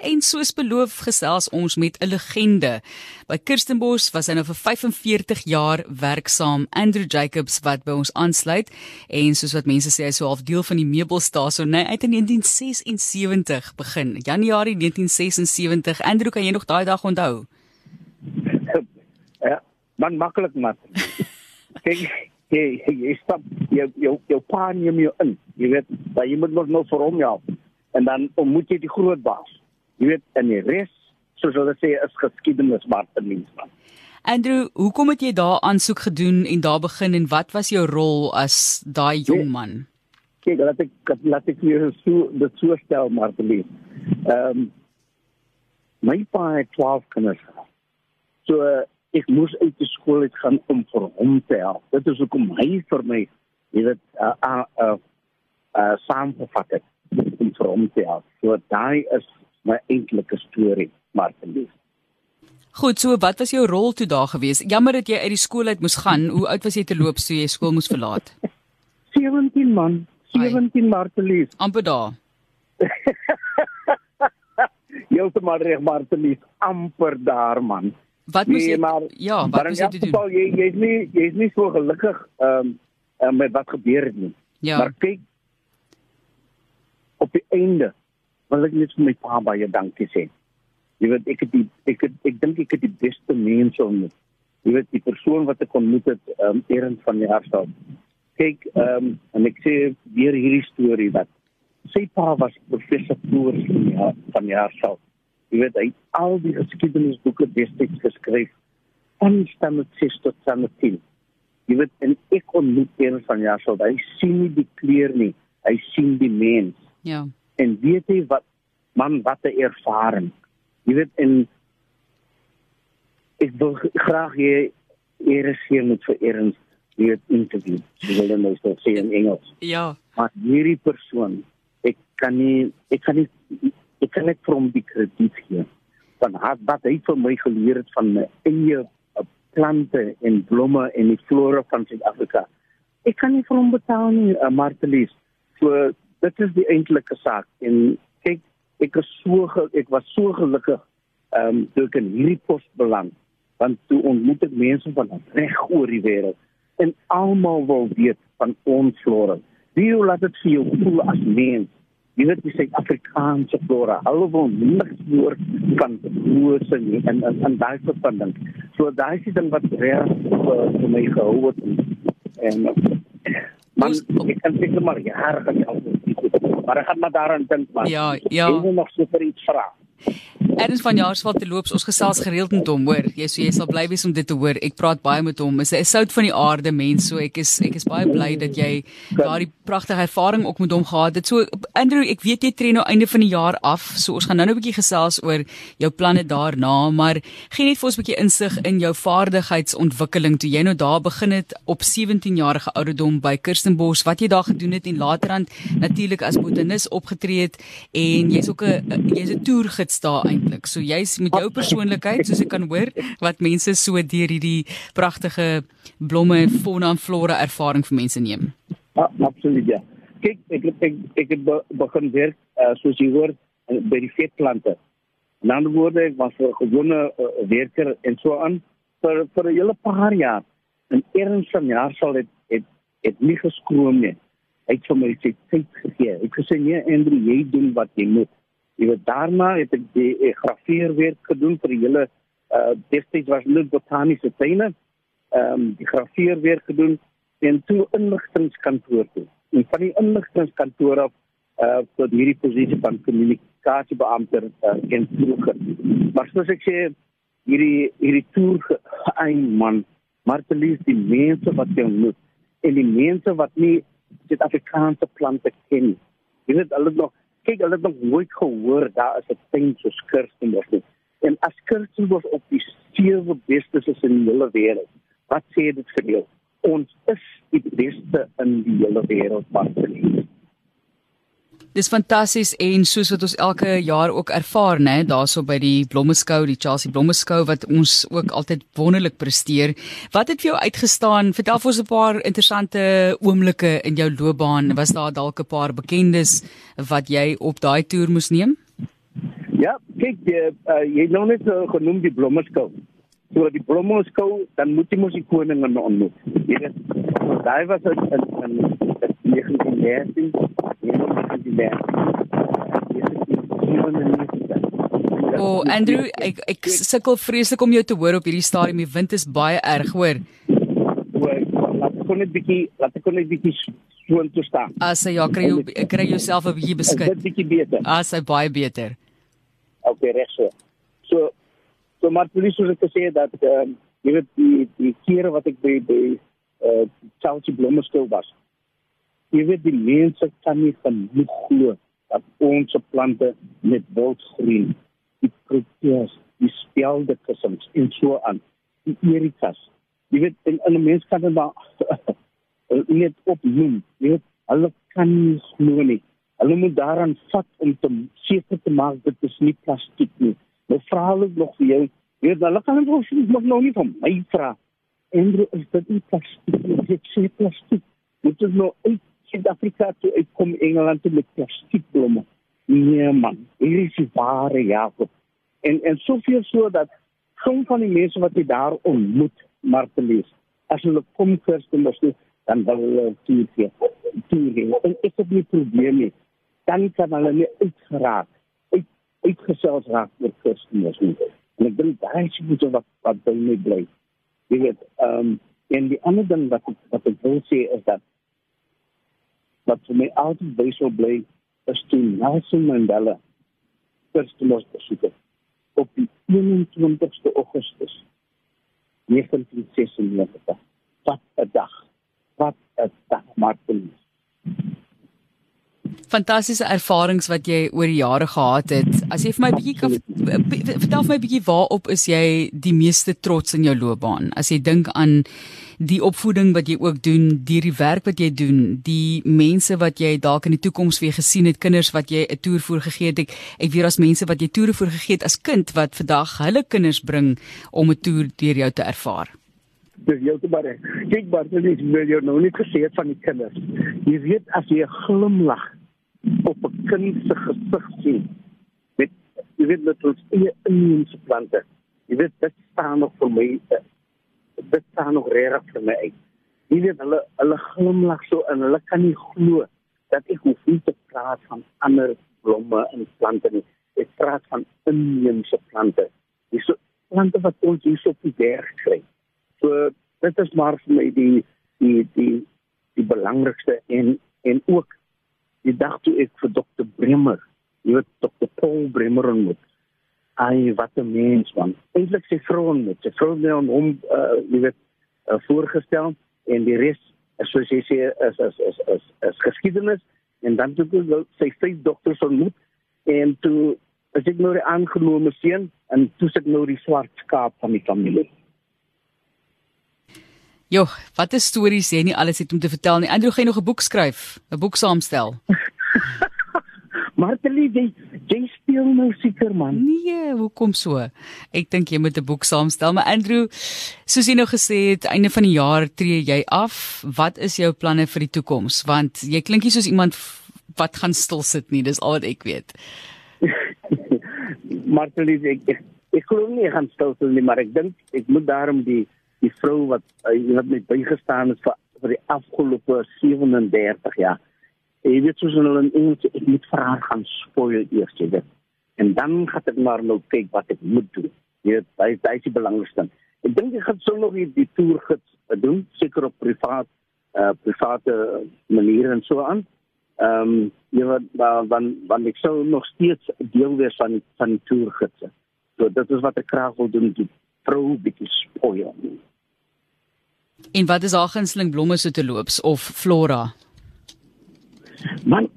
En soos beloof gesels ons met 'n legende. By Kirstenbosch was hy nou vir 45 jaar werksaam, Andrew Jacobs wat by ons aansluit en soos wat mense sê hy sou half deel van die meubelstasie nee uit in 1976 begin. Januarie 1976. Andrew, kan jy nog daai dag onthou? Ja, man maklik maar. Kyk, jy jy stap jy jy jou pa neem jou in. Jy weet, jy moet nog nou vir hom help. En dan ontmoet jy die groot baas jy weet in die res soos hulle sê is geskiedenis maar te mens man. Andrew, hoekom het jy daar aansoek gedoen en daar begin en wat was jou rol as daai jong man? Kyk, laat ek laat ek vir so die voorstel maar te lees. Ehm my pa het 12 kinders. So ek moes uit die skool uit gaan om vir hom te help. Dit is hoekom hy vir my jy weet uh uh uh, uh saamgevat het om vir hom te help. So daai is my eintlike storie, Martin. Goed, so wat was jou rol toe daar gewees? Jammer dat jy uit die skool uit moes gaan. Hoe oud was jy te loop toe jy skool moes verlaat? 17 man, 17 Martin. amper daar. Jy het maar reg Martin, amper daar man. Wat moes nee, jy maar ja, wat moes jy doen? Geval, jy jy's nie jy's nie so gelukkig ehm um, met wat gebeur het nie. Ja. Maar kyk op die einde wil ek net vir my pa baie dankie sê. Jy weet ek het die ek het, ek dink ek het die beste mense ontmoet. Jy weet die persoon wat ek ontmoet het, ehm um, eerend van die hartstad. Kyk, ehm um, en ek sê weer hierdie storie dat sy pa was professor voor ja, van die hartstad. Jy weet hy al die geskiedenisboeke destyds geskryf van standaard 6 tot standaard 10. Jy weet en ek ontmoet eerend van die hartstad. Hy sien nie die kleur nie, hy sien die mens. Ja en weet jy wat man wat 'n ervaring. Jy weet en ek wil graag hê eers hier met vir erns weet interview. Jy wil nou sê in Engels. Ja. Maar hierdie persoon, ek kan nie ek kan nie ek kan net from die krediet gee van wat hy vir my geleer het van my eie uh, plante en blomme en die flora van Suid-Afrika. Ek kan nie vir hom betaal nie, uh, Martelies. So dit is die eintlike saak en kyk ek is so ek was so gelukkig ehm um, toe ek in hierdie pos beland want toe ontmoet ek mense van reg oor die wêreld en almal wil weet van ons flora. Wie laat dit vir jou voel as mens? Jy weet die Suid-Afrikaanse flora. Hulle wil niks hoor van bose nie en en, en daai verbinding. So daai is die ding wat reg vir my gehou het en Man, ek kan seker maar jare gaan help. Maar ek gaan maar daaraan dink maar. Ja, ja. Ek wil nog so vir iets vra. Ernst van Jaarsveld te loops ons gesels gereeld met hom hoor. Jy so jy sal bly wees om dit te hoor. Ek praat baie met hom. Is 'n sout van die aarde mens so ek is ek is baie bly dat jy daardie pragtige ervaring ook met hom gehad het. So Andrew ek weet jy tree nou einde van die jaar af so ons gaan nou-nou 'n bietjie gesels oor jou planne daarna maar gee net vir ons 'n bietjie insig in jou vaardigheidsontwikkeling. Toe jy nou daar begin het op 17 jarige ouderdom by Kirstenbosch wat jy daar gedoen het en laterand natuurlik as botanis opgetree het en jy's ook 'n jy's 'n toergids daar eintlik. So jy's met jou persoonlikheid, soos ek kan hoor, wat mense so deur hierdie pragtige blomme fauna en flora ervaring vir mense neem. Ja, absoluut ja. Kyk, ek het ek, ek het begin werk uh, soos jy hoor by die vetplante. En dan word ek was 'n gewone uh, werker en so aan vir vir 'n hele paar jaar. En eers van jaar sal dit het het nie geskroom nie. Hy het vir my sê tyd gegee. Ek gesê nee, Andrew, jy doen wat jy moet. Jy weet daarna het ek die eh, grafieerwerk gedoen vir hele uh destyds was dit botaniese tuine. Ehm um, die grafieerwerk gedoen en toe inligtingkantoor toe. En van die inligtingkantoor af uh tot hierdie posisie van kommunikasiebeampte uh, en vroeger. Maar soos ek sê hierdie hierdie toer ein man Martelies die mense wat jy moet en die mense wat nie Suid-Afrikaanse plante ken. Jy weet hulle nog kyk hulle het nog nooit gehoor daar is 'n tuin so Kirstenbosch nie. En as Kirstenbosch op die sewe beste is in die hele wêreld, wat sê dit vir jou? Ons is die beste in die hele wêreld wat vir nie. Dis fantasties en soos wat ons elke jaar ook ervaar, né, daarso by die Blommeskou, die Chelsea Blommeskou wat ons ook altyd wonderlik presteer. Wat het vir jou uitgestaan? Vertel vir ons 'n paar interessante oomblikke in jou loopbaan. Was daar dalk 'n paar bekendes wat jy op daai toer moes neem? Ja, kyk, jy uh, jy nou net uh, genoem die blommeskou. So die blommeskou, dan moet jy mos die koning ontmoet. Jy weet, daai was in in 1913, 1913. O, oh, Andrew, ek ek sukkel vreeslik om jou te hoor op hierdie stadium. Die wind is baie erg, hoor. Laat ek net bietjie, laat ek net bietjie so intoe staan. As jy ja, kry jy kry jouself 'n bietjie beskik. Dit bietjie beter. As hy baie beter. OK, reg so. So so maar polisie het gesê dat ehm uh, jy weet die die kere wat ek by by eh uh, Chelsea Blommestil was. Jy weet die mense kan nie genoeg glo dat ons plante met wild groei die proteas, die spelde kussings en so aan. Die erikas. Jy weet in 'n mens kan dit maar net opnoem. Jy weet hulle kan nie glo nie. Hulle moet daaraan vat om te seker te maak dit is nie plastiek nie. Nou vra hulle nog vir jou. Weet hulle kan ons nog nou nie van my vra. En is dit nie plastiek nie? Dit is plastiek. Dit is nou uit Suid-Afrika toe uitkom Engeland toe met plastiek blomme. Nee man, hier is die ware Jakob. En en soveel so dat som van die mense wat jy daar ontmoet, Martelis, as hulle kom Kersfees mos nie, dan wil hulle toe gee. Toe gee. En ek het nie probleme nie. Dan kan hulle nie uitgeraak, uit uitgesels raak met Kersfees nie. En ek dink daai is iets wat wat by my bly. Jy weet, ehm um, en die ander ding wat wat ek wil sê is dat wat vir my altyd by so bly is toe Nelson Mandela Kersfees besoek het op die 21ste Augustus 1996. Wat 'n dag. Wat 'n dag, Martin. Fantastiese ervarings wat jy oor die jare gehad het. As jy vir my 'n bietjie kan vertel vir my 'n bietjie waarop is jy die meeste trots in jou loopbaan? As jy dink aan die opvoeding wat jy ook doen, die die werk wat jy doen, die mense wat jy dalk in die toekoms weer gesien het, kinders wat jy 'n toer voor gegee het. Ek ek weet as mense wat jy toere voor gegee het as kind wat vandag hulle kinders bring om 'n toer deur jou te ervaar. Dis jou te bare. Kyk dit is wil jou nou nie gesê van die kinders. Jy weet as jy 'n glimlag op 'n kind se gesig sien met jy weet met ons eie inheemse plante. Jy weet dit staan nog vir my dit staan nog reg vir my. Jy weet hulle hulle glimlag so en hulle kan nie glo dat ek hoef nie te praat van ander blomme en plante nie. Ek praat van inheemse plante. Dis so plante wat ons hier op die berg kry. So dit is maar vir my die die die die belangrikste en en ook die dag toe ek vir dokter Bremer, jy weet dokter Paul Bremer ontmoet Ai wat 'n mens man. Eintlik sy vrou met sy vrou het hom uh jy weet uh, voorgestel en die res soos jy sê is is is is, is geskiedenis en dan toe sy sy vyf dogters ontmoet en toe as ek nou die aangenome seun en toe sit nou die swart skaap van die familie. Jo, wat 'n stories jy nie alles het om te vertel nie. Andrew gaan nog 'n boek skryf, 'n boek saamstel. Martelie, jy, jy speel nou seker man. Nee, hoekom so? Ek dink jy moet 'n boek saamstel, maar Andrew, soos jy nou gesê het, einde van die jaar tree jy af. Wat is jou planne vir die toekoms? Want jy klink nie soos iemand wat gaan stil sit nie, dis al wat ek weet. Martelie, ek ek, ek glo nie gaan stil sit nie, maar ek dink ek moet daarom die die vrou wat uh, wat my bygestaan het vir vir die afgelope 37 jaar En jy weet soos hulle in Engels ek moet vir haar gaan spoil eers weet. En dan gaan ek maar nou kyk wat ek moet doen. Jy weet, hy hy is die belangrikste. Ek dink ek gaan sou nog die, die toer gids doen, seker op privaat uh private maniere en so aan. Ehm um, jy weet dan dan ek sou nog steeds deel wees van van toer gids. So dit is wat ek graag wil doen, die vrou bietjie spoil. En wat is haar gunsteling blomme so te loops of flora? Man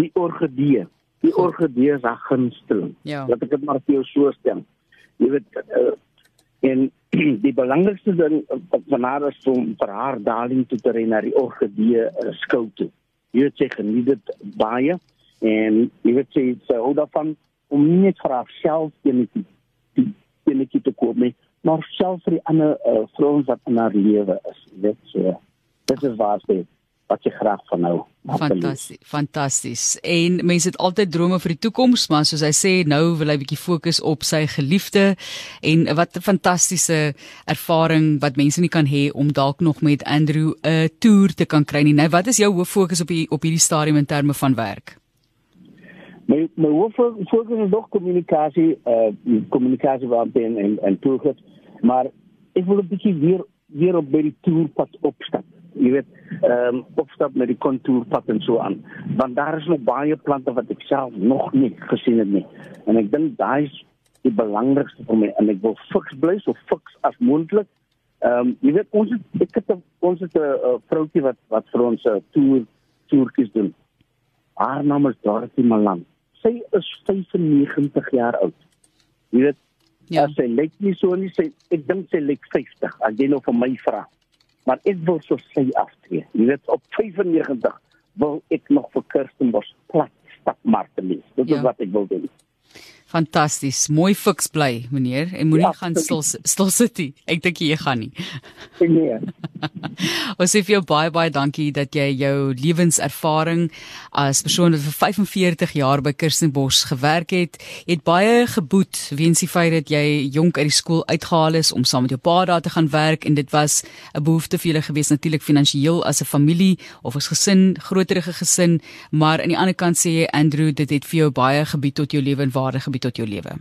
die orgidee, die orgidee is 'n gunsteling. Ja. Laat ek dit maar vir jou so stel. Jy weet uh, en die belangrikste ding van haar is om vir haar darling toe te ry na die orgidee uh, skou toe. Jy weet sy geniet dit baie en jy weet sy sy hou daarvan om nie net vir haarself enetjie enetjie te koop nie, maar self vir die ander uh, vrouens wat in haar lewe is. Dit so. Dit is waar sy wat jy graag van hou. Fantasties, fantasties. En mense het altyd drome vir die toekoms, maar soos hy sê, nou wil hy bietjie fokus op sy geliefde en wat 'n fantastiese ervaring wat mense nie kan hê om dalk nog met Andrew 'n toer te kan kry nie. Nou, wat is jou hoof fokus op die op hierdie stadium in terme van werk? My my hoof fokus is nog kommunikasie, uh kommunikasie waar ben en en toer, maar ek wil 'n bietjie weer weer op by die toerpad opstap jy weet, ehm um, opstap met die kontourpad en so aan. Want daar is nog baie plante wat ek self nog nie gesien het nie. En ek dink daai is die belangrikste vir my en ek wil fiks bly so fiks as moontlik. Ehm um, jy weet ons het ek het ons het 'n vroutjie wat wat vir ons 'n toer toertjies doen. Haar naam is Dorothy Malan. Sy is 95 jaar oud. Jy weet Ja, sy lyk nie so nie. Sy ek dink sy lyk 50. As jy nou vir my vra maar ek wil so sy aftree. Jy weet op 95 wil ek nog vir Kirstenbosch plat stap Martelie. Dit ja. is wat ek wil doen. Fantasties. Mooi fiks bly, meneer. En moenie ja, gaan stil stil sit nie. Ek dink jy gaan nie. Nee. Ons sê vir jou baie baie dankie dat jy jou lewenservaring as persoon wat vir 45 jaar by Kirstenbosch gewerk het, het baie geboet weens die feit dat jy jonk uit die skool uitgehaal is om saam met jou pa daar te gaan werk en dit was 'n behoefte vir julle gewees natuurlik finansiëel as 'n familie of as gesin, groterige gesin, maar aan die ander kant sê jy Andrew, dit het vir jou baie gebied tot jou lewe en waarde gebied tot jou lewe.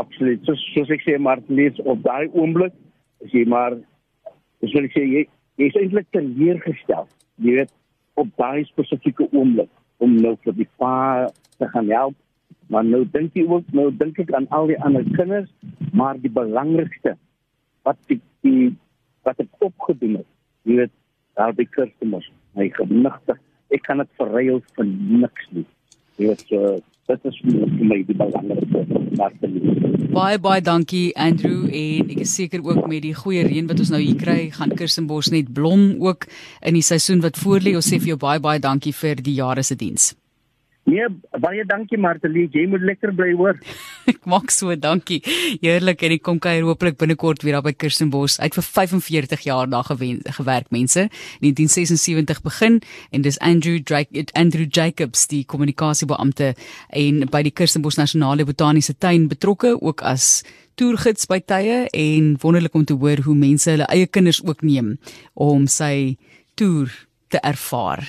Absoluut. Soos, soos ek sê maar lees op daai oomblik, as jy maar wil ek sê jy jy is eintlik teleurgestel. Jy weet op daai spesifieke oomblik om nou vir die pa te gaan help. Maar nou dink jy ook nou dink ek aan al die ander kinders, maar die belangrikste wat die, die wat ek opgedoen het. Jy weet daar by Kersfees, my genigtig. Ek kan dit verruil vir niks nie. Jy weet so dit is vir my die belangrikste maar baie baie dankie Andrew en ek is seker ook met die goeie reën wat ons nou hier kry gaan Kirstenbosch net blom ook in die seisoen wat voorlê. Ons sê vir jou baie baie dankie vir die jare se diens Nee, baie dankie Martelie, jy moet lekker bly hoor. ek maak so, dankie. Heerlik en ek kom kuier hopelik binnekort weer daar by Kirstenbos. Uit vir 45 jaar daar gewerk mense. In 1976 begin en dis Andrew Drake Andrew Jacobs die kommunikasiebeampte en by die Kirstenbos Nasionale Botaniese Tuin betrokke ook as toergids by tye en wonderlik om te hoor hoe mense hulle eie kinders ook neem om sy toer te ervaar.